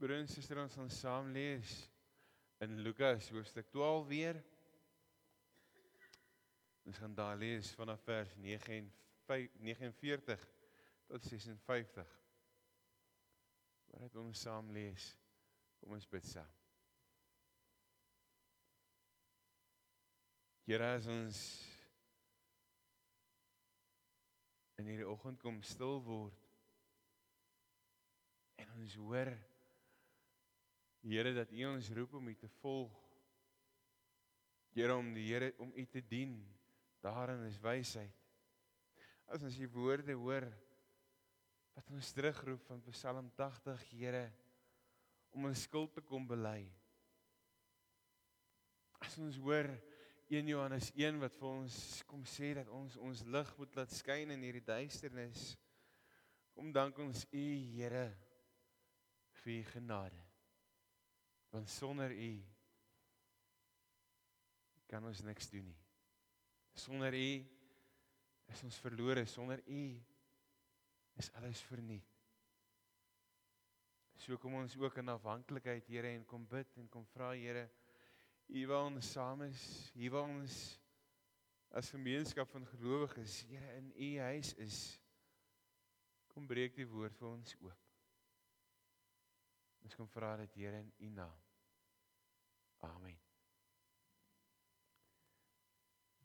Broer en suster, ons gaan saam lees in Lukas hoofstuk 12 weer. Ons gaan daar lees vanaf vers 49 tot 56. Waaruit ons saam lees. Kom ons bid saam. Here, as ons in hierdie oggend kom stil word en ons hoor Here dat U ons roep om U te volg. Here om die Here om U te dien. Daarin is wysheid. As ons U woorde hoor wat ons terugroep van Psalm 80, Here, om ons skuld te kom bely. As ons hoor 1 Johannes 1 wat vir ons kom sê dat ons ons lig moet laat skyn in hierdie duisternis. Kom dank ons U, Here, vir U genade. Want sonder U kan ons niks doen nie. Sonder U is ons verlore, sonder U is alles verniet. So kom ons ook in afhanklikheid, Here, en kom bid en kom vra, Here, U wil ons saam is, U wil ons as gemeenskap van gelowiges, Here, in U huis is. Kom breek die woord vir ons oop. Ons kom vra dit Here in U naam. Amen.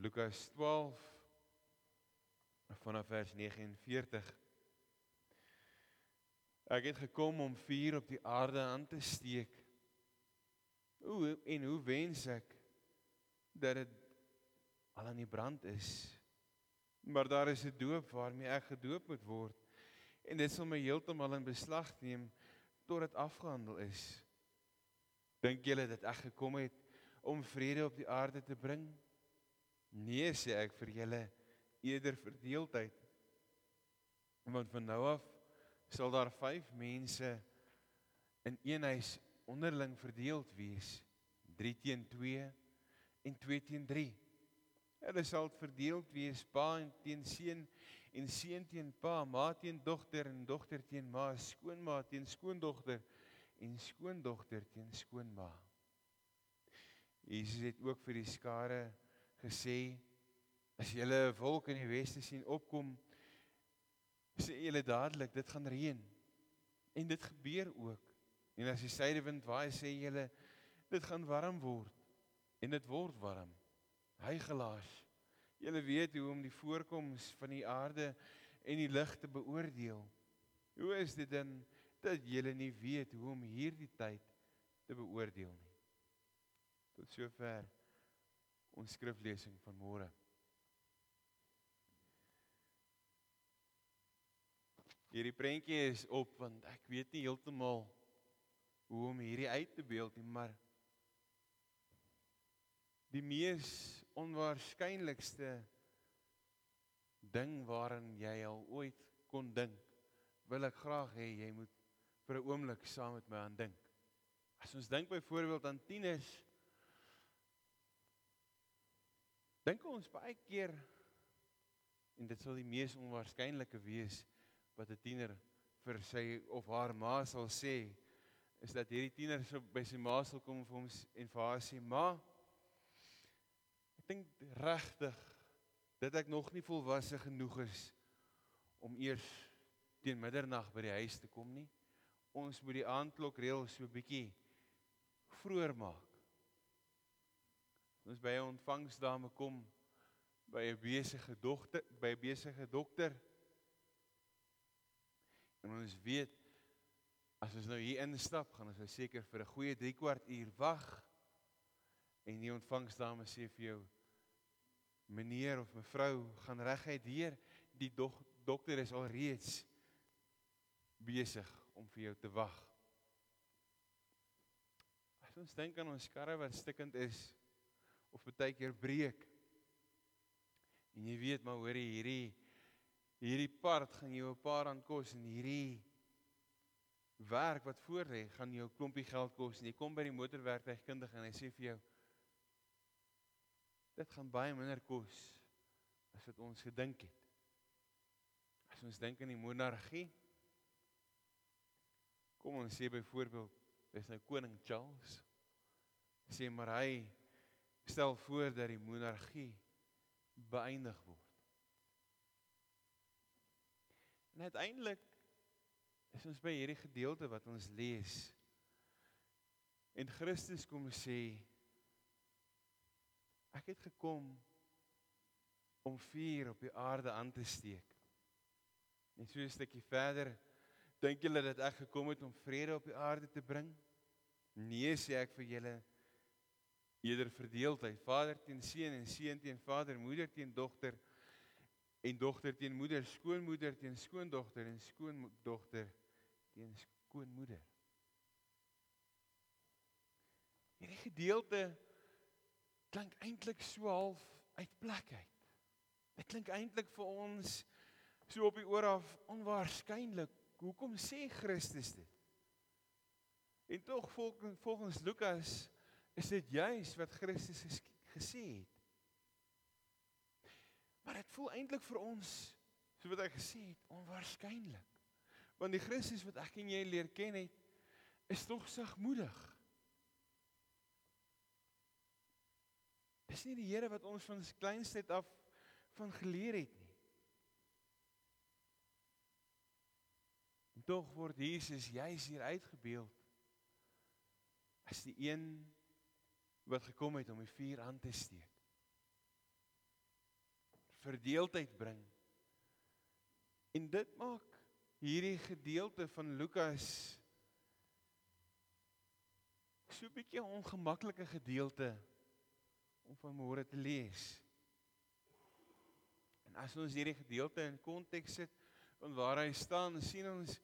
Lukas 12 vanaf vers 49 Ek het gekom om vuur op die aarde aan te steek. Hoe en hoe wens ek dat dit al aan die brand is. Maar daar is 'n doop waarmee ek gedoop moet word en dit sal my heeltemal in beslag neem tot dit afgehandel is. Dink julle dat ek gekom het om vrede op die aarde te bring? Nee, sê ek vir julle, eerder verdeeldheid. Want van nou af sal daar 5 mense in een huis onderling verdeeld wees, 3 teen 2 en 2 teen 3. Hulle sal verdeeld wees pa teen seun en seun teen pa, ma teen dogter en dogter teen ma, skoonma teen skoondogter en skoondogter teen skoonma. Jesus het ook vir die skare gesê as julle 'n wolk in die weste sien opkom, sê julle dadelik dit gaan reën. En dit gebeur ook. En as die suidewind waai, sê julle dit gaan warm word. En dit word warm. Hy gelaas Julle weet hoe om die voorkoms van die aarde en die lig te beoordeel. Hoe is dit dan dat julle nie weet hoe om hierdie tyd te beoordeel nie? Tot sover ons skriflesing van môre. Hierdie prentjie is op want ek weet nie heeltemal hoe om hierdie uit te beeld nie, maar die mees onwaarskynlikste ding waaraan jy al ooit kon dink, wil ek graag hê jy moet vir 'n oomblik saam met my aan dink. As ons dink byvoorbeeld aan tieners, dink ons baie keer en dit sal die mees onwaarskynlike wees wat 'n tiener vir sy of haar ma sal sê, is dat hierdie tiener so by sy ma sal kom vir hom en vir haar sê: "Ma, dink regtig dat ek nog nie volwasse genoeg is om eers teen middernag by die huis te kom nie. Ons moet die aandklok reël so bietjie vroeër maak. Ons by 'n ontvangsdame kom by 'n besige dogter, by 'n besige dokter. En ons weet as ons nou hier instap, gaan ons seker vir 'n goeie 3 kwart uur wag. En die ontvangsdame sê vir jou meneer of mevrou gaan reguit hier die dok dokter is al reeds besig om vir jou te wag. As ons dink aan ons karre wat stikkend is of baie keer breek. En jy weet maar hoor hierdie hierdie part gaan jou 'n paar rand kos en hierdie werk wat voor lê gaan jou 'n klompie geld kos en jy kom by die motorwerktuigkundige en hy sê vir jou dit gaan baie minder kos as wat ons gedink het. As ons dink aan die monargie kom ons sê byvoorbeeld dis nou koning Charles sê maar hy stel voor dat die monargie beëindig word. En uiteindelik is ons by hierdie gedeelte wat ons lees. En Christus kom sê ek het gekom om vuur op die aarde aan te steek. En so 'n stukkie verder dink julle dat ek gekom het om vrede op die aarde te bring? Nee, sê ek vir julle eerder verdeeldheid, vader teen seun en seun teen vader, moeder teen dogter en dogter teen moeder, skoonmoeder teen skoondogter en skoondogter teen skoonmoeder. Hierdie gedeelte klink eintlik so half uit plek uit. Dit klink eintlik vir ons so op die oor af onwaarskynlik. Hoekom sê Christus dit? En tog volgens volgens Lukas is dit juis wat Christus gesê het. Maar dit voel eintlik vir ons, so wat ek gesê het, onwaarskynlik. Want die Christus wat ek en jy leer ken het, is tog sagmoedig. Dis nie die Here wat ons van ons kleinste af van geleer het nie. En tog word Jesus juis hier uitgebeeld as die een wat gekom het om die vuur aan te steek verdeeldheid bring. En dit maak hierdie gedeelte van Lukas so 'n bietjie 'n ongemaklike gedeelte om vanmôre te lees. En as ons hierdie gedeelte in konteks sit van waar hy staan, sien ons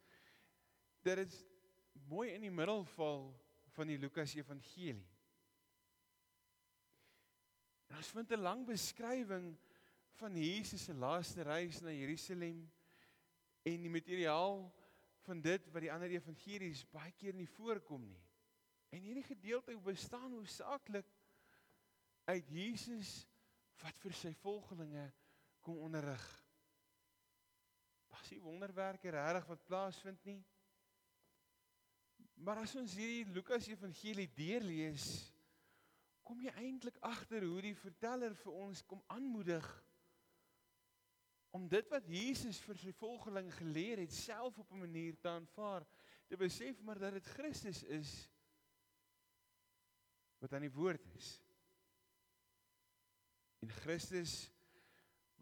dat dit mooi in die middel val van die Lukas Evangelie. En ons vind 'n lang beskrywing van Jesus se laaste reis na Jerusalem en die materiaal van dit wat die ander evangelies baie keer nie voorkom nie. En hierdie gedeelte bestaan hoofsaaklik uit Jesus wat vir sy volgelinge kom onderrig. Was die wonderwerke regtig wat plaasvind nie? Maar as ons hierdie Lukas Evangelie deurlees, kom jy eintlik agter hoe die verteller vir ons kom aanmoedig om dit wat Jesus vir sy volgeling geleer het self op 'n manier te aanvaar, te besef maar dat dit Christus is wat aan die woord is. En Christus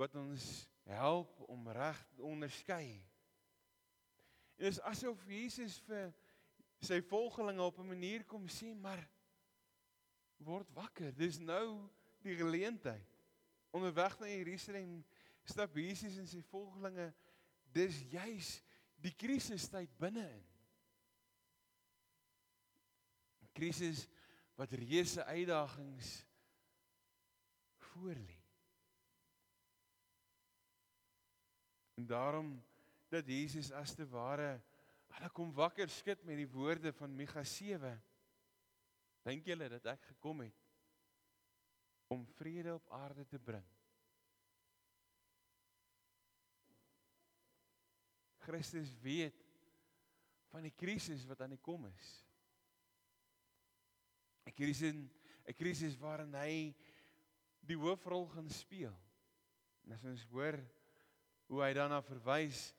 wat ons help om reg te onderskei. En dit is asof Jesus vir sy volgelinge op 'n manier kom sê, maar word wakker. Dis nou die geleentheid. Onderweg na Jerusalem stap Jesus en sy volgelinge dis juis die krisistyd binne-in. Krisis wat reuse uitdagings voorlê. En daarom dat Jesus as te ware hulle kom wakker skud met die woorde van Micha 7. Dink julle dat ek gekom het om vrede op aarde te bring? Christus weet van die krisis wat aan die kom is. 'n Krisis 'n krisis waarin hy die hoofrol gaan speel. En as ons hoor hoe hy daarna verwys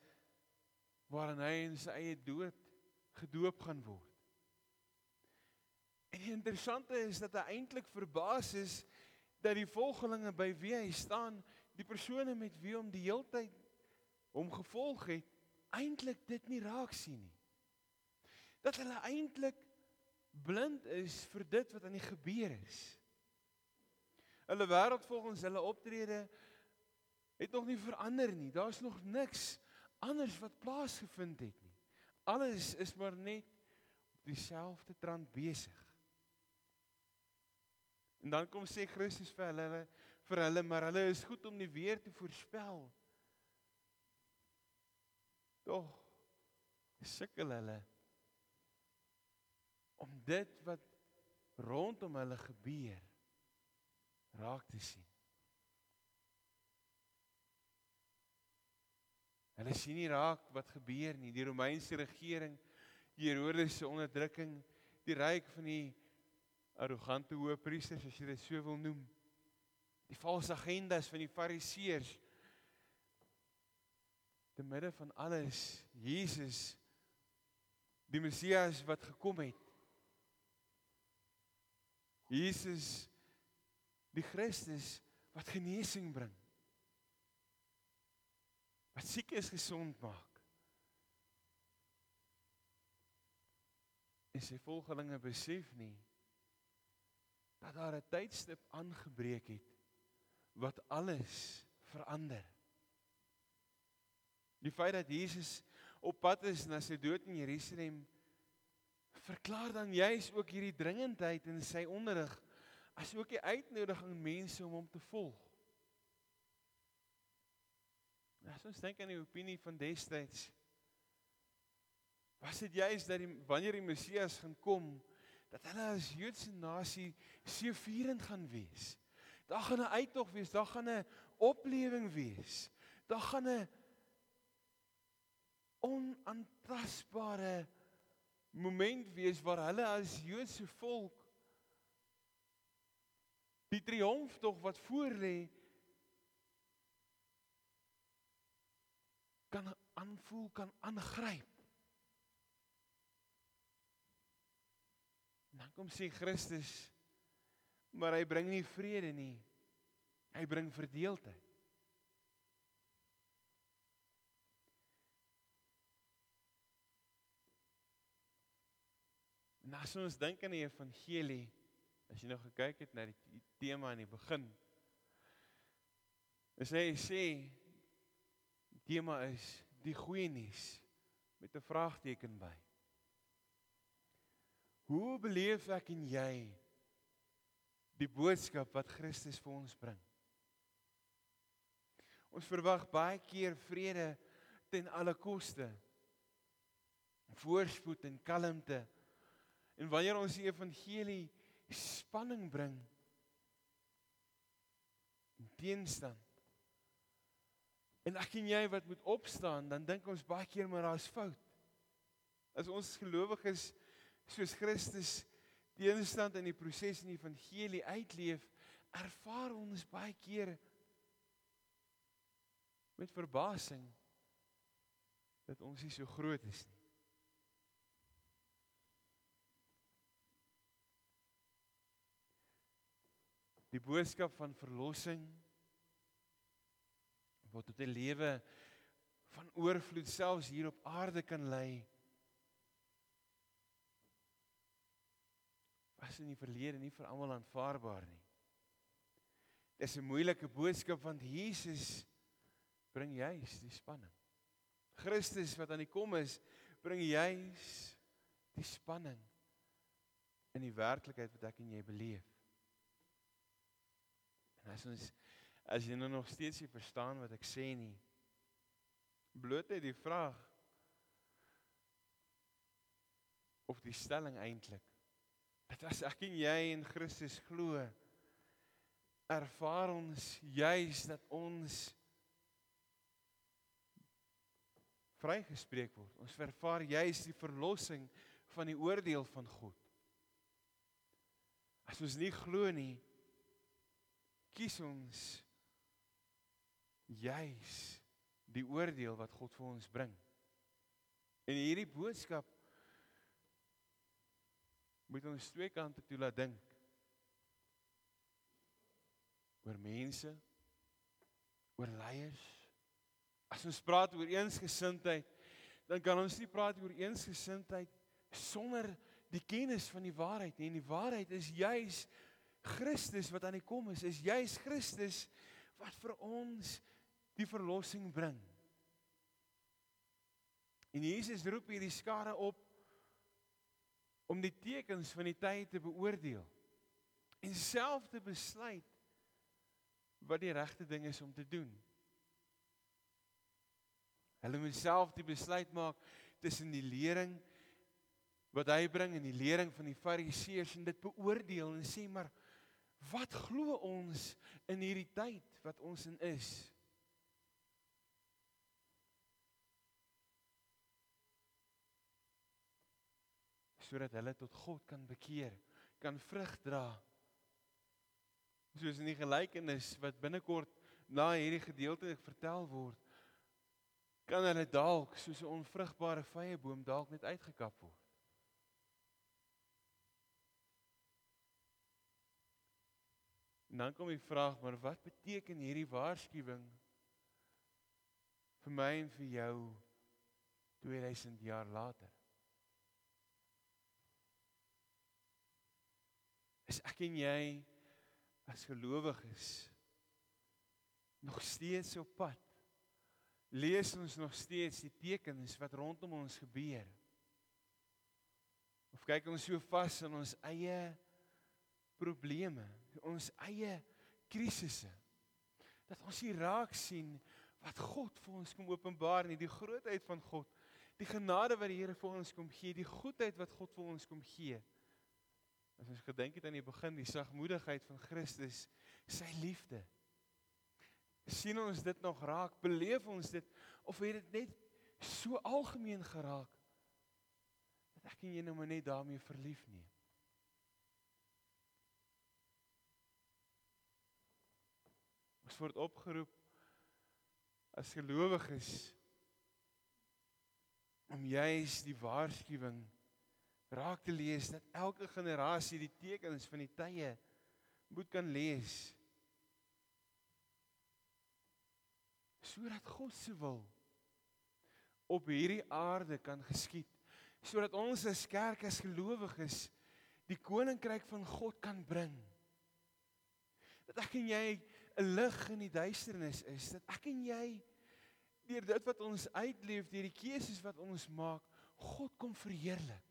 waarin hy in sy eie dood gedoop gaan word. En die interessante is dat hy eintlik verbaas is dat die volgelinge by wie hy staan, die persone met wie hom die heeltyd hom gevolg het, eintlik dit nie raak sien nie. Dat hulle eintlik blind is vir dit wat aan die gebeur is. Hulle wêreld volgens hulle optrede het nog nie verander nie. Daar's nog niks anders wat plaasgevind het nie. Alles is maar net op dieselfde trant besig. En dan kom sê Christus vir hulle vir hulle maar hulle is goed om die weer te voorspel. Tog sukkel hulle om dit wat rondom hulle gebeur raak te sien. Hulle sien nie raak wat gebeur nie. Die Romeinse regering, die Herodes se onderdrukking, die ryk van die arrogante hoëpriesters as jy dit so wil noem. Die valse agendas van die fariseërs. Te midde van alles, Jesus die Messias wat gekom het. Jesus die Christus wat genesing bring. Wat siekes gesond maak. En sy volgelinge besef nie dat daar 'n tydstip aangebreek het wat alles verander. Die feit dat Jesus op pad is na sy dood in Jerusalem verklaar dan juis ook hierdie dringendheid in sy onderrig as ook die uitnodiging mense om hom te volg. As ons dink aan die opinie van destyds was dit juis dat die wanneer die Messias gaan kom dat hulle as Joodse nasie seëvierend gaan wees. Daar gaan 'n uittog wees, daar gaan 'n oplewing wees. Daar gaan 'n onaantastbare moment wees waar hulle as Joodse volk die triomf tog wat voorlê kan aanvoel kan aangryp. Dan kom sê Christus maar hy bring nie vrede nie. Hy bring verdeeldheid. Nou as ons dink aan die evangelie, as jy nou gekyk het na die tema in die begin, is hy sê die tema is die goeie nuus met 'n vraagteken by. Hoe beleef ek en jy die boodskap wat Christus vir ons bring? Ons verwag baie keer vrede ten alle koste. Voorspoed en kalmte. En wanneer ons die evangelie spanning bring, teenstand. En ek en jy wat moet opstaan, dan dink ons baie keer maar daar's fout. As ons gelowiges soos Christus teenstand in die proses in die evangelie uitleef, ervaar ons baie keer met verbasing dat ons nie so groot is nie. Die boodskap van verlossing wat tot 'n lewe van oorvloed selfs hier op aarde kan lei. Was in die verlede nie vir almal aanvaarbaar nie. Dis 'n moeilike boodskap want Jesus bring juis die spanning. Christus wat aan die kom is, bring juis die spanning in die werklikheid wat ek en jy beleef. En as ons as jy nou nog steeds nie verstaan wat ek sê nie, bloot net die vraag of die stelling eintlik dat as ek en jy in Christus glo, ervaar ons juis dat ons vrygespreek word. Ons ervaar juis die verlossing van die oordeel van God. As ons nie glo nie, kies ons juis die oordeel wat God vir ons bring. En hierdie boodskap moet ons twee kante toe laat dink. oor mense, oor leiers. As ons praat oor eensgesindheid, dan kan ons nie praat oor eensgesindheid sonder die kennis van die waarheid nie. En die waarheid is juis Christus wat aan die kom is, is juis Christus wat vir ons die verlossing bring. En Jesus roep hierdie skare op om die tekens van die tyd te beoordeel en self te besluit wat die regte ding is om te doen. Hulle moet self die besluit maak tussen die lering wat hy bring en die lering van die Fariseërs en dit beoordeel en sê maar Wat glo ons in hierdie tyd wat ons in is? sodat hulle tot God kan bekeer, kan vrug dra. Soos in die gelykenis wat binnekort na hierdie gedeelte vertel word, kan hulle dalk soos 'n onvrugbare vrye boom dalk net uitgekap word. En dan kom die vraag, maar wat beteken hierdie waarskuwing vir my en vir jou 2000 jaar later? Is ek en jy as gelowiges nog steeds op pad? Lees ons nog steeds die tekens wat rondom ons gebeur? Of kyk ons so vas in ons eie probleme, ons eie krisisse. Dat ons hier raak sien wat God vir ons kom openbaar nie, die grootheid van God, die genade wat die Here vir ons kom gee, die goedheid wat God vir ons kom gee. As ons gedink het aan die begin, die sagmoedigheid van Christus, sy liefde. sien ons dit nog raak? Beleef ons dit of het dit net so algemeen geraak dat ek en jy nou net daarmee verlief nie? Ons word opgeroep as gelowiges om juis die waarskuwing raak te lees dat elke generasie die tekens van die tye moet kan lees. Sodat God se wil op hierdie aarde kan geskied. Sodat ons as kerk as gelowiges die koninkryk van God kan bring. Dat ek en jy 'n lig in die duisternis is dat ek en jy deur dit wat ons uitleef, deur die keuses wat ons maak, God kom verheerlik.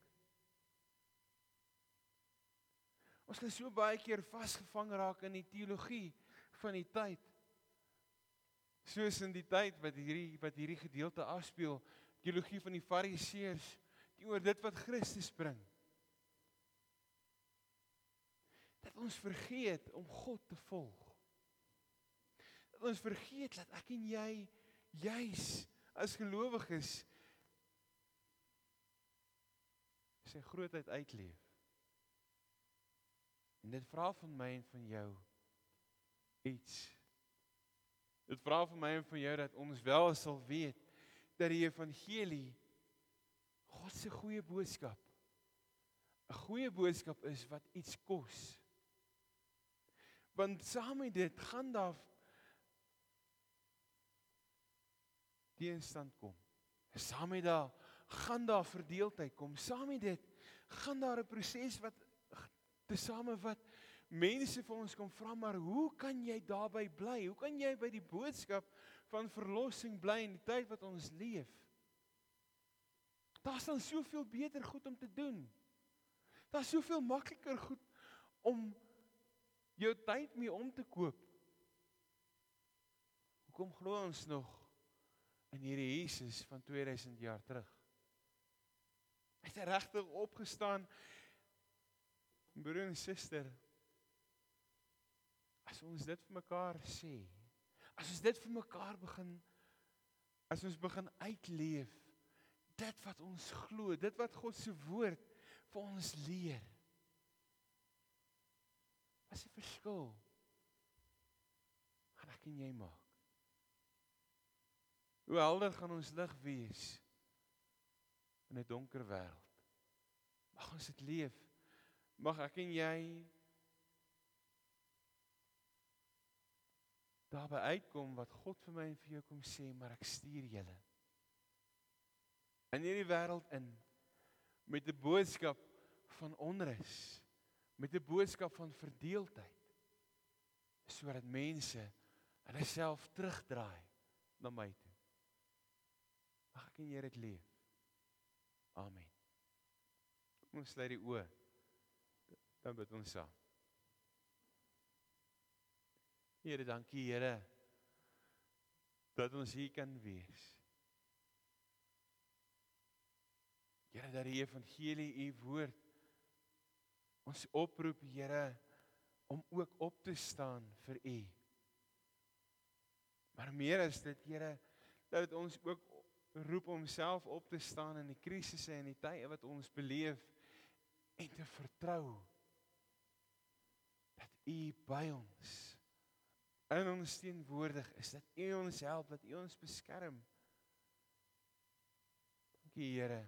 Ons kan so baie keer vasgevang raak in die teologie van die tyd. Soos in die tyd wat hierdie wat hierdie gedeelte afspeel, teologie van die Fariseërs teenoor dit wat Christus bring. Dat ons vergeet om God te volg ons vergeet dat ek en jy juis as gelowiges sy grootheid uitleef. En dit vra van my en van jou iets. Dit vra van my en van jou dat ons wel sal weet dat die evangelie God se goeie boodskap 'n goeie boodskap is wat iets kos. Want saam met dit gaan daar teenstand kom. Saam met daar gaan daar verdeeldheid kom. Saam met dit gaan daar 'n proses wat tesame wat mense vir ons kom vra maar hoe kan jy daarby bly? Hoe kan jy by die boodskap van verlossing bly in die tyd wat ons leef? Daar's dan soveel beter goed om te doen. Daar's soveel makliker goed om jou tyd mee om te koop. Hoekom glo ons nog in hierdie Jesus van 2000 jaar terug. Hy het regtig opgestaan. Broer en suster, as ons dit vir mekaar sê, as ons dit vir mekaar begin as ons begin uitleef dit wat ons glo, dit wat God se woord vir ons leer. Wat die verskil? Gaan ek en jy maak? Hoe helder gaan ons lig wees in 'n donker wêreld. Mag ons dit leef. Mag ek en jy daarby uitkom wat God vir my en vir jou kom sê, maar ek stuur julle in hierdie wêreld in met 'n boodskap van onrus, met 'n boodskap van verdeeldheid sodat mense hulle self terugdraai na my toe. Mag ek en jy dit leef. Amen. Kom ons sluit die oë. Dan bid ons saam. Here, dankie Here dat ons hier kan wees. Here, dat die evangelie u woord ons oproep, Here, om ook op te staan vir u. Maar meer as dit, Here, dat ons ook roep homself op te staan in die krisisse en die tye wat ons beleef en te vertrou dat U by ons in ons teenwoordig is, dat U ons help, dat U ons beskerm. Dankie Here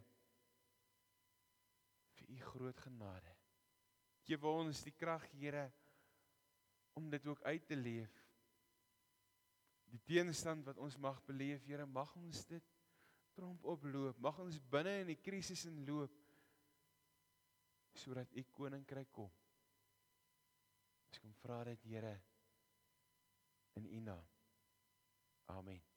vir U groot genade. Gee vir ons die krag, Here, om dit ook uit te leef. Die teenstand wat ons mag beleef, Here, mag ons dit tromp oploop. Mag ons binne in die krisis in loop sodat U koninkryk kom. Ons kom vra dit, Here, in U naam. Amen.